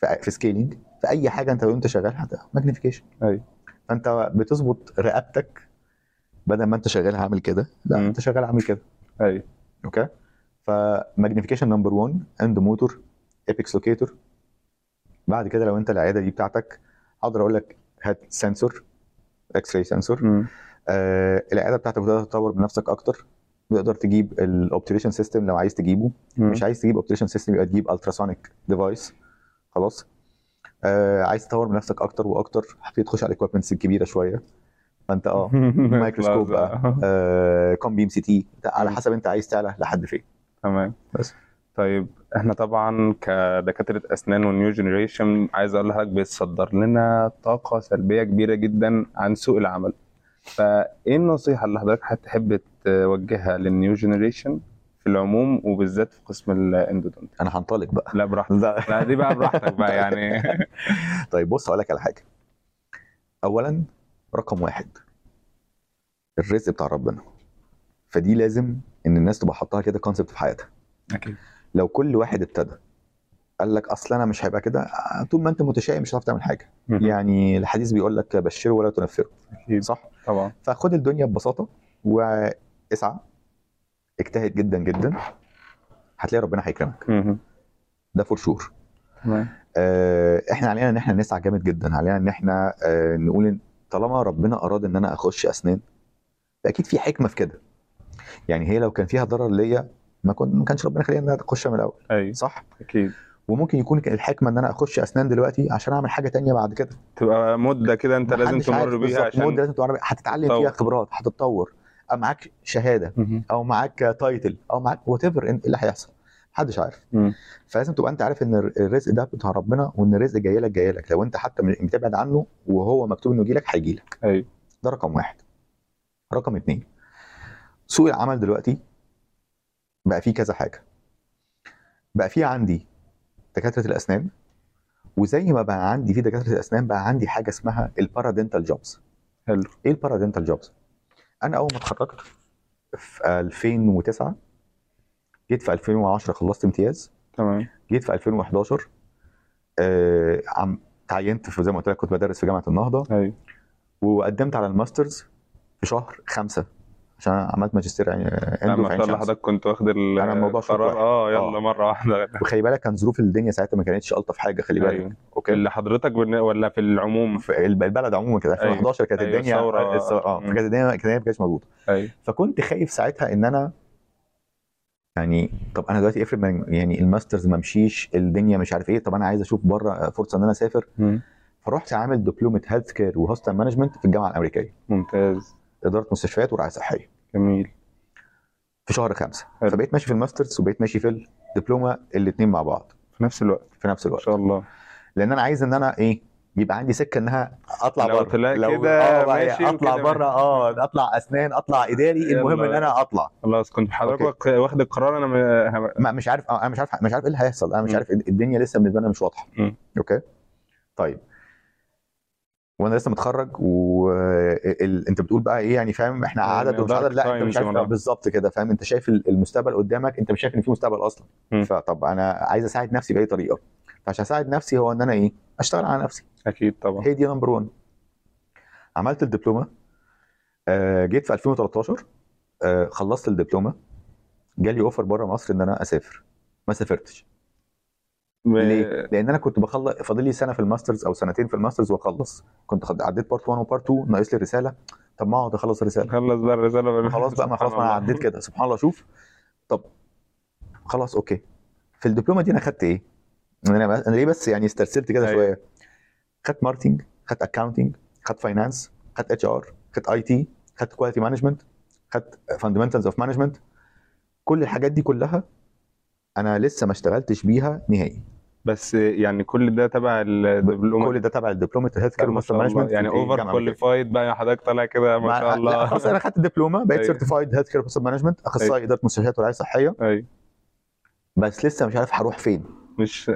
في, في scaling في أي حاجة أنت وأنت شغال هت magnification أيوه فأنت بتظبط رقبتك بدل ما أنت شغال عامل كده لا مم. أنت شغال عامل كده أيوه okay ف magnification number 1 endo motor apex locator بعد كده لو أنت العياده دي بتاعتك أقدر أقول لك هات sensor x-ray sensor. آه العياده بتاعتك تقدر تطور بنفسك أكتر تقدر تجيب ال obturation system لو عايز تجيبه. مم. مش عايز تجيب obturation system يبقى تجيب ultrasonic device خلاص. آه عايز تطور من نفسك أكتر وأكتر هتبتدي تخش على ال equipments الكبيره شوية. فأنت آه مايكروسكوب بقى آه cone beam CT على. حسب أنت عايز تعلى لحد فين. تمام. بس. طيب إحنا طبعا كدكاترة أسنان و new generation عايز أقول لحضرتك بيتصدر لنا طاقة سلبية كبيرة جدا عن سوق العمل. فإيه النصيحة اللي حضرتك هتحب توجهها لل new generation في العموم وبالذات في قسم ال endodont. أنا هنطلق بقى. لا براحتك. لا. دي بقى براحتك بقى يعني. طيب بص هقول لك على حاجة. اولا رقم واحد الرزق بتاع ربنا. فدي لازم إن الناس تبقى حاطها كده concept في حياتها. أكيد. لو كل واحد ابتدى قال لك أصل أنا مش هيبقى كده طول ما أنت متشائم مش هتعرف تعمل حاجة. يعني الحديث بيقول لك بشره ولا تنفره. أكيد. صح؟ طبعا. فخد الدنيا ببساطة واسعى اجتهد جدا جدا. هتلاقي ربنا هيكرمك. ده فور شور آه، إحنا علينا إن إحنا نسعى جامد جدا. علينا إن إحنا آه، نقول إن طالما ربنا أراد إن أنا أخش أسنان فاكيد في حكمة في كده. يعني هي لو كان فيها ضرر ليا ما كنت ما كانش ربنا خلينا نخشها من الأول. أيوه. صح؟ أكيد. وممكن يكون الحكمة إن أنا أخش أسنان دلوقتي عشان أعمل حاجة تانية بعد كده. تبقى مدة كده أنت لازم تمر بيها. عشان مدة لازم تمر بيها. هتتعلم. فيها خبرات هتتطور. معاك شهادة. أو معاك title أو معاك whatever إيه اللي هيحصل. محدش عارف. فلازم تبقى أنت عارف إن الرزق ده بتاع ربنا وإن الرزق جاي لك جاي لك. لو أنت حتى بتبعد عنه وهو مكتوب إنه يجي لك هيجي لك. أيوه. ده رقم واحد. رقم اتنين. سوق العمل دلوقتي بقى فيه كذا حاجة. بقى فيه عندي دكاترة الأسنان وزي ما بقى عندي في دكاترة الأسنان بقى عندي حاجة اسمها ال paradental jobs حلو. إيه ال paradental jobs أنا أول ما اتخرجت في 2009 جيت في 2010 خلصت امتياز. تمام. جيت في 2011 آه عم تعينت في زي ما قلت لك كنت بدرس في جامعة النهضة. أيوه. وقدمت على ال master's في شهر خمسة. عشان عملت ماجستير يعني endo ما شاء الله حضرتك كنت واخد الموضوع القرار. آه يلا آه. مرة واحدة. وخلي بالك كان ظروف الدنيا ساعتها ما كانتش ألطف حاجة خلي بالك. أيوه okay؟ اللي حضرتك بن- ولا في العموم؟ في الب- البلد عموما كده. 2011 كانت أيوة، الدنيا. الثورة- آه مم. فكانت الدنيا كانت الدنيا ما كانتش مظبوطة. أيوه. فكنت خايف ساعتها إن أنا يعني طب أنا دلوقتي افرض يعني ال master's ما مشيش الدنيا مش عارف إيه طب أنا عايز أشوف بره فرصة إن أنا أسافر. فرحت عامل دبلومة health care و hospital management في الجامعة الأمريكية. ممتاز. إدارة مستشفيات ورعاية صحية. جميل. في شهر خمسة. حلو. فبقيت ماشي في ال master's وبقيت ماشي في الدبلومة الاثنين مع بعض. في نفس الوقت في نفس الوقت. شاء الله. لأن أنا عايز إن أنا إيه يبقى عندي سكة إنها أطلع لو بره طلع كده آه ماشي أطلع بره آه أطلع أسنان أطلع إداري المهم. إن أنا أطلع. خلاص كنت حضرتك. واخد القرار أنا م- ما مش عارف أنا مش عارف مش عارف إيه اللي هيحصل. أنا مش. عارف الدنيا لسه بالنسبة لنا مش واضحة. okay؟ طيب. وأنا لسه متخرج وانت بتقول بقى إيه يعني فاهم؟ إحنا يعني عدد ومش عدد لا انت مش عارف. بالظبط كده فاهم؟ انت شايف المستقبل قدامك انت مش شايف ان في مستقبل أصلا. مم. فطب أنا عايز اساعد نفسي بأي طريقة. فعشان اساعد نفسي هو ان أنا إيه؟ اشتغل على نفسي. أكيد طبعا. هي دي number 1 عملت الدبلومة آه، جيت في 2013 آه، خلصت الدبلومة جالي offer بره مصر إن أنا أسافر. ما سافرتش. ب- ليه؟ لأن أنا كنت بخلص فاضل لي سنة في ال masters أو سنتين في ال masters وأخلص كنت. عديت part 1 و part 2 ناقص لي رسالة طب ما أقعد أخلص الرساله خلص بقى الرسالة خلاص بقى ما خلاص ما أنا. عديت كده سبحان الله شوف طب خلاص okay في الدبلومة دي أنا خدت إيه؟ أنا بس- أنا ليه بس يعني استرسلت كده أيوة. شوية خدت marketing خدت accounting خدت finance خدت HR خدت IT خدت quality management خدت fundamentals of management كل الحاجات دي كلها أنا لسه ما اشتغلتش بيها نهائي. بس يعني كل ده تبع الدبلومه كل ده تبع الدبلومه ال healthcare ما master. management يعني overqualified بقى حضرتك طالع كده ما شاء الله. خلاص أنا خدت الدبلومه بقيت. certified healthcare master management أخصائي إدارة مستشفيات ورعايه صحيه أيوه. بس لسه مش عارف هروح فين. مش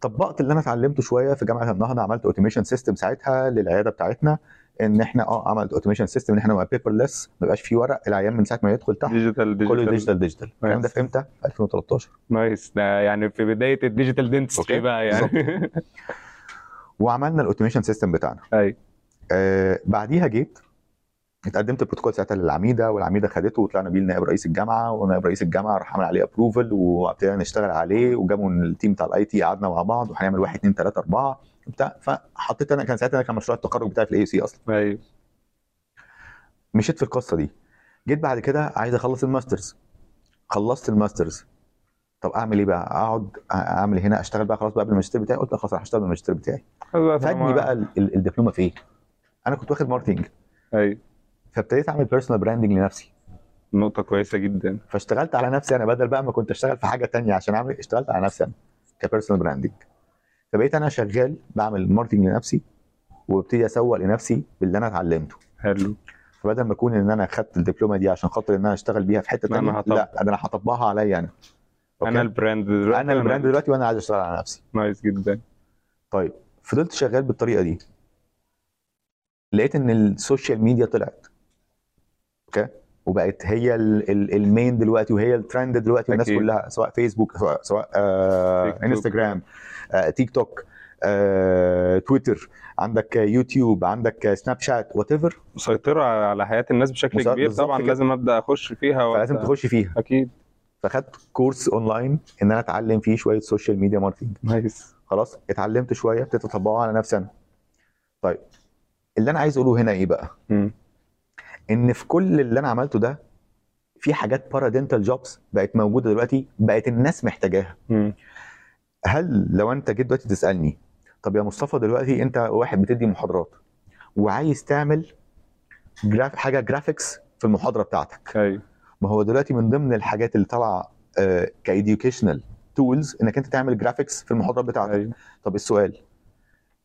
طبقت اللي أنا اتعلمته شوية في جامعة النهضة عملت automation system ساعتها للعيادة بتاعتنا. إن إحنا آه عملت automation system إن إحنا نبقى paperless ما يبقاش فيه ورق العيان من ساعة ما يدخل تحت. digital كله digital digital digital الكلام ده في إمتى؟ في 2013 nice ده يعني في بداية ال digital dentistry okay. بقى يعني؟ وعملنا ال automation system بتاعنا. أيوه آه بعديها جيت اتقدمت بروتوكول ساعتها للعميدة والعميدة خدته وطلعنا بيه لنائب رئيس الجامعة ونائب رئيس الجامعة راح عمل عليه approval وابتدينا نشتغل عليه وجابوا ال team بتاع ال IT قعدنا مع بعض وهنعمل واحد اثنين ثلاثة أربعة. وبتاع فحطيت أنا كان ساعتها كان مشروع التخرج بتاعي في ال AUC أصلا. أيوه. مشيت في القصة دي. جيت بعد كده عايز أخلص ال masters. خلصت ال masters. طب أعمل إيه بقى؟ أقعد أعمل هنا أشتغل بقى خلاص بقى بالماجستير بتاعي. قلت لا خلاص أنا هشتغل بالماجستير بتاعي. فادني بقى ال- ال- الدبلومة في إيه أنا كنت واخد marketing أيوه. فابتديت أعمل personal branding لنفسي. نقطة كويسة جدا. فاشتغلت على نفسي أنا بدل بقى ما كنت أشتغل في حاجة تانية عشان أعمل اشتغلت على نفسي أنا ك personal branding فبقيت أنا شغال بعمل marketing لنفسي وابتدي أسوق لنفسي باللي أنا اتعلمته حلو فبدل ما أكون إن أنا خدت الدبلومة دي عشان خاطر إن أنا أشتغل بيها في حتة هطبق. لا أنا هطبقها عليا أنا okay؟ أنا ال brand دلوقتي أنا ال brand دلوقتي وأنا عايز أشتغل على نفسي nice جدا طيب فضلت شغال بالطريقة دي لقيت إن ال social media طلعت okay وبقت هي ال- ال- ال main دلوقتي وهي الترند دلوقتي والناس أكيد. كلها سواء فيسبوك سواء سواء آه. انستجرام تيك توك تويتر عندك يوتيوب عندك سناب شات what ever مسيطرة على حياة الناس بشكل كبير. طبعا كده. لازم أبدأ أخش فيها وقت- فلازم تخش فيها. أكيد. فخدت course online إن أنا أتعلم فيه شوية social media marketing nice. خلاص اتعلمت شوية ابتديت اطبقه على نفسي أنا طيب اللي أنا عايز أقوله هنا إيه بقى؟ مم. إن في كل اللي أنا عملته ده في حاجات paradental jobs بقت موجودة دلوقتي بقت الناس محتاجاها. مم. هل لو انت جيت دلوقتي تسألني طب يا مصطفى دلوقتي انت واحد بتدي محاضرات وعايز تعمل graph حاجة graphics في المحاضرة بتاعتك. أيوه ما هو دلوقتي من ضمن الحاجات اللي طالعة ك educational tools إنك انت تعمل graphics في المحاضرات بتاعتك. أيوه طب السؤال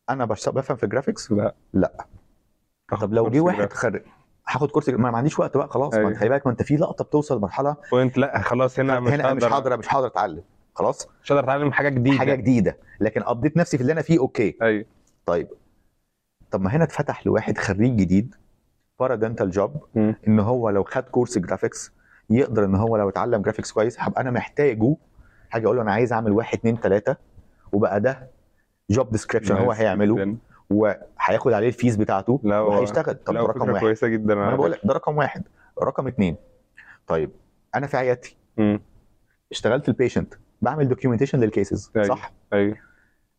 أنا بفهم في ال graphics لا. لا. طب لو جه واحد خرج هاخد course ما ما عنديش وقت بقى خلاص. ما أيوة. انت خلي بالك ما انت في لقطة بتوصل لمرحله point لا خلاص هنا مش هنا مش هقدر مش هقدر اتعلم. خلاص؟ مش هقدر أتعلم حاجة جديدة. حاجة جديدة. لكن update نفسي في اللي أنا فيه okay. أيوه. طيب. طب ما هنا اتفتح لواحد خريج جديد paradental job. إن هو لو خد course graphics يقدر إن هو لو اتعلم graphics كويس هبقى أنا محتاجه. حاجة أقول له أنا عايز أعمل واحد اتنين تلاتة وبقى ده job description هو هيعمله. وهياخد عليه ال fees بتاعته وهيشتغل. طب لا ده رقم واحد. كويسة جدا أنا بقول لك ده رقم واحد. رقم اتنين. طيب أنا في عيادتي. اشتغلت ال patient بعمل documentation لل cases أيوة. صح؟ أيوه.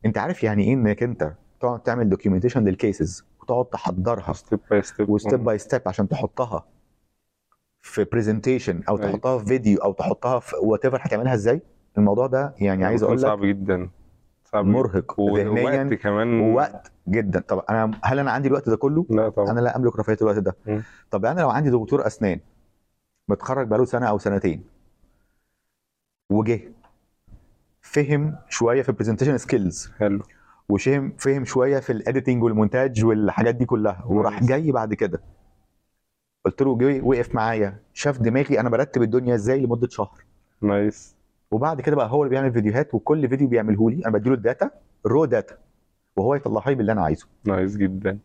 أنت عارف يعني إيه إنك أنت تقعد تعمل documentation لل cases وتقعد تحضرها step by step و step by step عشان تحطها في presentation أو أيوة. تحطها في فيديو أو تحطها في whatever هتعملها إزاي. الموضوع ده يعني عايز أقول لك صعب جدا. صعب. مرهق ووقت ذهنيا كمان. ووقت جدا. طب أنا هل أنا عندي الوقت ده كله؟ لا طبعا. أنا لا أملك رفاهية الوقت ده. مم. طب أنا لو عندي دكتور أسنان متخرج بقاله سنة أو سنتين وجه فهم شوية في ال presentation skills حلو. وفهم فهم شوية في ال editing والمونتاج والحاجات دي كلها. وراح. جاي بعد كده. قلت له جه وقف معايا. شاف دماغي أنا برتب الدنيا إزاي لمدة شهر. nice. وبعد كده بقى هو اللي بيعمل فيديوهات وكل فيديو بيعمله لي أنا بديله ال data ال raw data وهو يطلعها لي باللي أنا عايزه. nice جدا.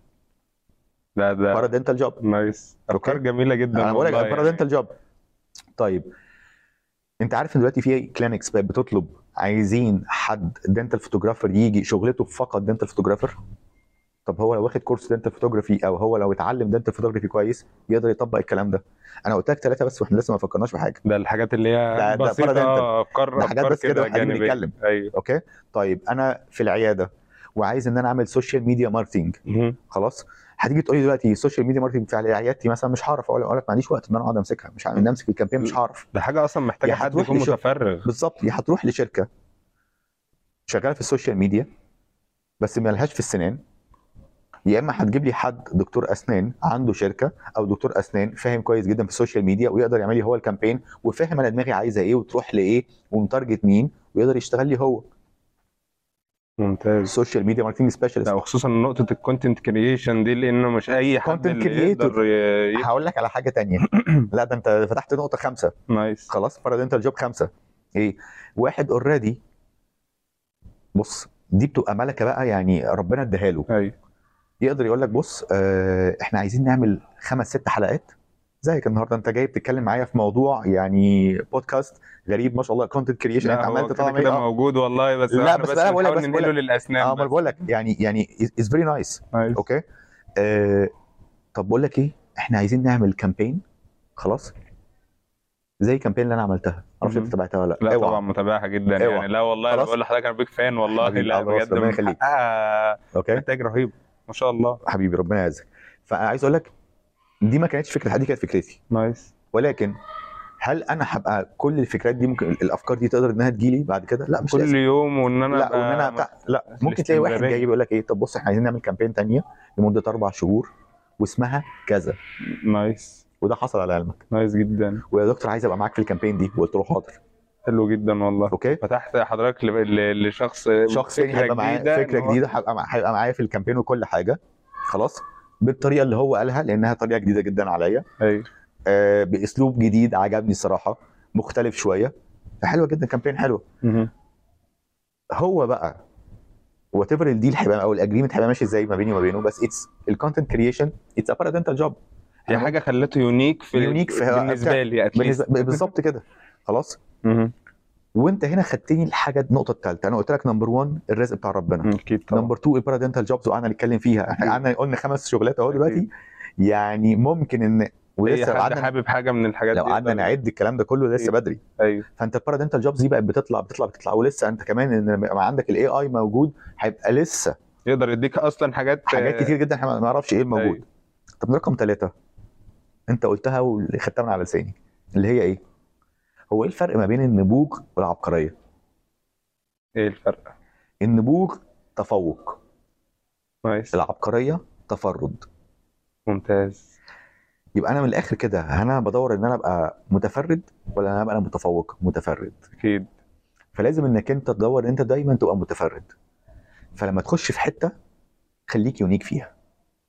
ده paradental job nice. أفكار. جميلة جدا أنا بقول لك والله. para يعني. dental job طيب أنت عارف إن دلوقتي في clinics بقت بتطلب عايزين حد dental photographer يجي شغلته فقط dental photographer طب هو لو واخد course dental photography أو هو لو اتعلم dental photography كويس يقدر يطبق الكلام ده. أنا قلت لك ثلاثة بس وإحنا لسه ما فكرناش في حاجة. ده الحاجات اللي هي بسيطة. افكار حاجات بس كده جانبية. بنتكلم. أيوه. okay؟ طيب أنا في العيادة وعايز إن أنا أعمل social media marketing. خلاص؟ هتيجي تقول لي دلوقتي ال social media marketing في عيادتي مثلا مش هعرف. أقول لك ما عنديش وقت ان أنا أقعد أمسكها. مش عارف أمسك ال campaign مش هعرف. ده حاجة أصلا محتاجة حد يكون. متفرغ. بالظبط. يا هتروح لشركة شغالة في ال social media بس ما لهاش في السنان. يا إما هتجيب لي حد دكتور أسنان عنده شركة أو دكتور أسنان فاهم كويس جدا في ال social media ويقدر يعمل لي هو ال campaign وفاهم أنا دماغي عايزة إيه وتروح لإيه و target مين ويقدر يشتغل لي هو. ممتاز. ال social media marketing specialist لا وخصوصا نقطة ال content creation دي لأنه مش أي حد اللي. يقدر ي- هقول لك على حاجة تانية. لا ده أنت فتحت نقطة خمسة. nice. خلاص paradental job خمسة. إيه؟ واحد already بص دي بتبقى ملكة بقى يعني ربنا اداها له. أيوه. يقدر يقول لك بص آه إحنا عايزين نعمل خمس ست حلقات. زيك النهارده انت جاي بتتكلم معايا في موضوع يعني بودكاست غريب ما شاء الله content creation انت لا عمال هو كده تطلع كده آه. موجود والله بس لا، إحنا بس أنا بقول لك- بس بقول للأسنان آه ما بس. بقول لك يعني يعني is very nice. okay آه طب بقول لك إيه إحنا عايزين نعمل campaign خلاص زي ال campaign اللي أنا عملتها معرفش. أنت تابعتها ولا لأ أوعى. طبعا متابعها جدا أوعى. يعني لا والله أنا. بقول لحضرتك أنا big fan والله لا بجد من. حقها okay انتاج رهيب ما شاء الله حبيبي ربنا يعزك فعايز أقول لك دي ما كانتش فكرة دي كانت فكرتي. nice. ولكن هل أنا هبقى كل الفكرات دي ممكن الأفكار دي تقدر إنها تجيلي بعد كده؟ لا مش كل لازم. يوم وإن أنا لا وإن أنا بتاع لا ممكن تلاقي واحد. جاي بيقول لك إيه طب بص إحنا عايزين نعمل campaign تانية لمدة أربع شهور واسمها كذا. nice. وده حصل على علمك. nice جدا. ويا دكتور عايز أبقى معاك في ال campaign دي وقلت له حاضر. حلو جدا والله. okay؟ فتحت حضرتك لشخص شخص تاني هيبقى معايا فكرة جديدة هيبقى معايا في ال campaign وكل حاجة. خلاص؟ بالطريقة اللي هو قالها لأنها طريقة جديدة جدا عليا. أيوه آه بأسلوب جديد عجبني الصراحة مختلف شوية. فحلوة جدا campaign حلوة. هو بقى whatever ال deal هيبقى أو ال agreement هيبقى ماشي إزاي ما بيني وما بينه بس it's ال content creation it's a paradental job هي حاجة خلته unique في unique في- بالنسبة لي بالنسبة بالظبط كده. خلاص؟ وانت هنا خدتني الحاجة النقطه الثالثه أنا قلت لك number 1 الرزق بتاع ربنا. أكيد طبعا. number 2 ال paradental jobs وقعدنا نتكلم فيها. إحنا قعدنا قلنا خمس شغلات أهو دلوقتي. يعني ممكن إن ولسه حد قعدنا حابب حاجة من الحاجات لو دي قعدنا يقدر- نعد الكلام ده كله لسه أكيد. بدري. أيوه. فأنت ال paradental jobs دي بقت بتطلع بتطلع بتطلع. ولسه أنت كمان إن لما عندك ال AI موجود هيبقى لسه. يقدر يديك أصلا حاجات حاجات كتير جدا إحنا ما نعرفش إيه الموجود. أيوة. طب رقم ثلاثة أنت قلتها واللي خدتها من على لساني. اللي هي إيه؟ هو إيه الفرق ما بين النبوغ والعبقرية؟ إيه الفرق؟ النبوغ تفوق. nice. العبقرية تفرد. ممتاز. يبقى أنا من الآخر كده أنا بدور إن أنا أبقى متفرد ولا أنا أبقى متفوق؟ متفرد. أكيد. فلازم إنك أنت تدور إن أنت دايما تبقى متفرد. فلما تخش في حتة خليك unique فيها.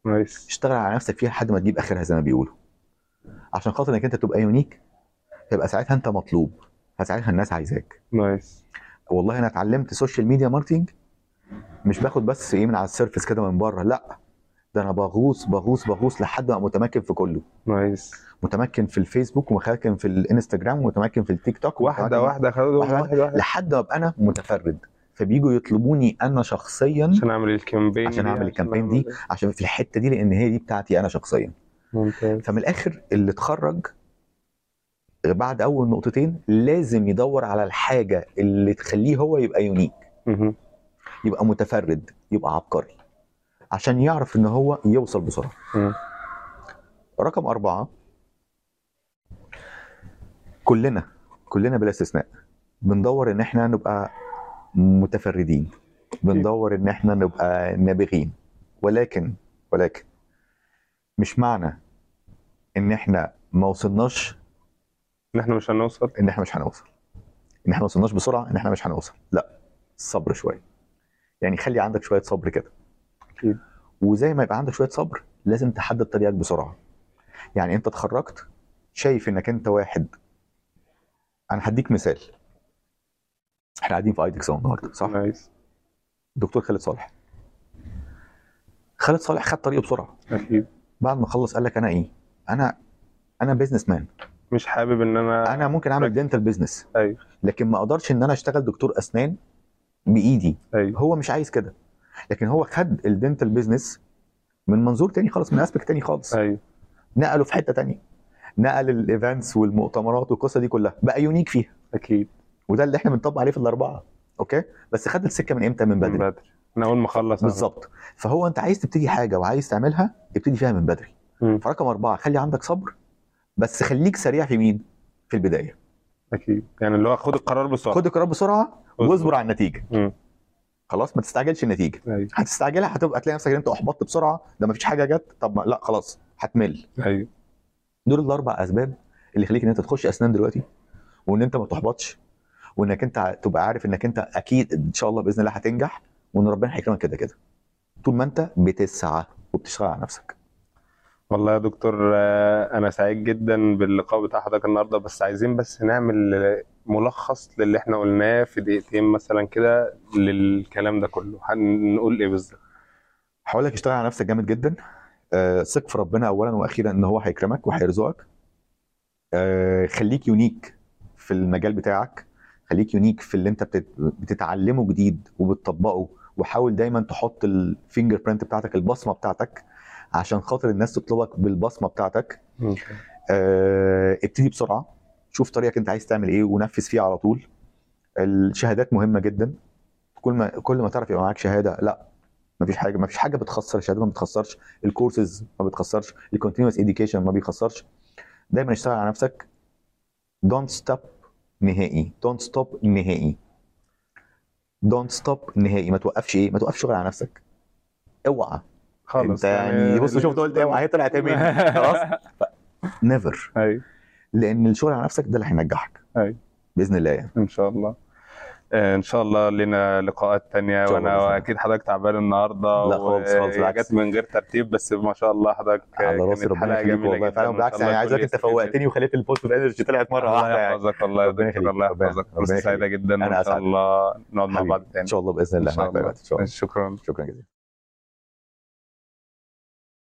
nice. اشتغل على نفسك فيها لحد ما تجيب آخرها زي ما بيقولوا. عشان خاطر إنك أنت تبقى unique يبقى ساعتها انت مطلوب فساعتها الناس عايزاك. nice. والله أنا اتعلمت social media marketing مش باخد بس إيه من على ال surface كده من بره لا. ده أنا بغوص بغوص بغوص لحد ما متمكن في كله. nice. متمكن في الفيسبوك ومتمكن في الانستجرام ومتمكن في التيك توك. واحدة واحدة خدوا واحدة واحدة لحد ما أبقى أنا متفرد. فبيجوا يطلبوني أنا شخصيا عشان أعمل ال campaign عشان أعمل دي، ال campaign دي. عشان في الحتة دي لأن هي دي بتاعتي أنا شخصيا. ممتاز. فمن الآخر اللي اتخرج بعد أول نقطتين لازم يدور على الحاجة اللي تخليه هو يبقى يونيك. يبقى متفرد يبقى عبقري. عشان يعرف إن هو يوصل بسرعة. رقم أربعة كلنا كلنا بلا استثناء بندور إن إحنا نبقى متفردين. بندور إن إحنا نبقى نابغين. ولكن ولكن مش معنى إن إحنا ما وصلناش إن إحنا مش هنوصل. إن إحنا مش هنوصل. إن إحنا ما وصلناش بسرعة إن إحنا مش هنوصل. لأ الصبر شوية. يعني خلي عندك شوية صبر كده. أكيد. وزي ما يبقى عندك شوية صبر لازم تحدد طريقك بسرعة. يعني أنت اتخرجت شايف إنك أنت واحد. أنا هديك مثال. إحنا قاعدين في AEEDC النهارده صح؟ nice. دكتور خالد صالح. خالد صالح خد طريقه بسرعة. أكيد. بعد ما خلص قال لك أنا إيه؟ أنا أنا businessman مش حابب إن أنا أنا ممكن أعمل. dental business أيوه. لكن ما أقدرش إن أنا أشتغل دكتور أسنان بإيدي. أيوه. هو مش عايز كده. لكن هو خد ال dental business من منظور تاني خالص من aspect تاني خالص. أيوه. نقله في حتة تانية. نقل ال events والمؤتمرات والقصة دي كلها. بقى unique فيها. أكيد. وده اللي إحنا بنطبق عليه في الأربعة. okay؟ بس خد السكة من إمتى؟ من من بدري. بدري. أنا أول ما أخلص. بالظبط. فهو أنت عايز تبتدي حاجة وعايز تعملها ابتدي فيها من بدري. فرقم أربعة خلي عندك صبر. بس خليك سريع في مين؟ في البداية. أكيد. يعني اللي هو خد القرار بسرعة. خد القرار بسرعة واصبر. على النتيجة. مم. خلاص ما تستعجلش النتيجة. أيوه. هتستعجلها هتبقى تلاقي نفسك إن أنت أحبطت بسرعة ده ما فيش حاجة جت طب ما لا خلاص هتمل. أيوه. دول الأربع أسباب اللي يخليك إن أنت تخش أسنان دلوقتي وإن أنت ما تحبطش وإنك أنت تبقى عارف إنك أنت أكيد إن شاء الله بإذن الله هتنجح وإن ربنا هيكرمك كده كده. طول ما أنت بتسعى وبتشتغل على نفسك. والله يا دكتور آه، أنا سعيد جدا باللقاء بتاع حضرتك النهارده بس عايزين بس نعمل ملخص للي إحنا قلناه في دقيقتين مثلا كده للكلام ده كله. هنقول إيه بالظبط؟ هقول لك اشتغل على نفسك جامد جدا. آه، ثق في ربنا اولا وأخيرا إن هو هيكرمك وهيرزقك. آه، خليك unique في المجال بتاعك. خليك unique في اللي أنت بتت- بتتعلمه جديد وبتطبقه. وحاول دايما تحط ال fingerprint بتاعتك البصمة بتاعتك عشان خاطر الناس تطلبك بالبصمة بتاعتك. آه، ابتدي بسرعة شوف طريقك انت عايز تعمل إيه ونفذ فيه على طول. الشهادات مهمة جدا. كل ما كل ما تعرف يبقى معاك شهادة لا مفيش حاجة مفيش حاجة بتخسر الشهاده ما بتخسرش. الكورسز ما بتخسرش. ال continuous education ما بيخسرش. دايما اشتغل على نفسك. don't stop نهائي. don't stop نهائي. don't stop نهائي. ما توقفش إيه؟ ما توقفش شغل على نفسك. اوعى. خالص انت يعني بص شفت قلت اوعى هي طلعت مني. خلاص؟ never أيوه لأن الشغل على نفسك ده اللي هينجحك. أيوة. بإذن الله يعني. إن شاء الله. آه، إن شاء الله لنا لقاءات تانية الله وأنا الله. واكيد حضرتك تعبان النهارده لا خالص، خالص، بالعكس. من غير ترتيب بس ما شاء الله حضرتك على راسي ربنا يخليك والله. فعلا بالعكس الله يعني الكل أنت فوقتني وخليت ال positive energy طلعت مرة واحدة الله يعني. يحفظك الله ربنا يرزقك يخليك. الله يحفظك. فرصه سعيدة. جدا. وان شاء. الله نقعد مع. بعض تاني. إن شاء الله بإذن الله. الله. إن شاء الله. شكرا. شكرا جزيلا.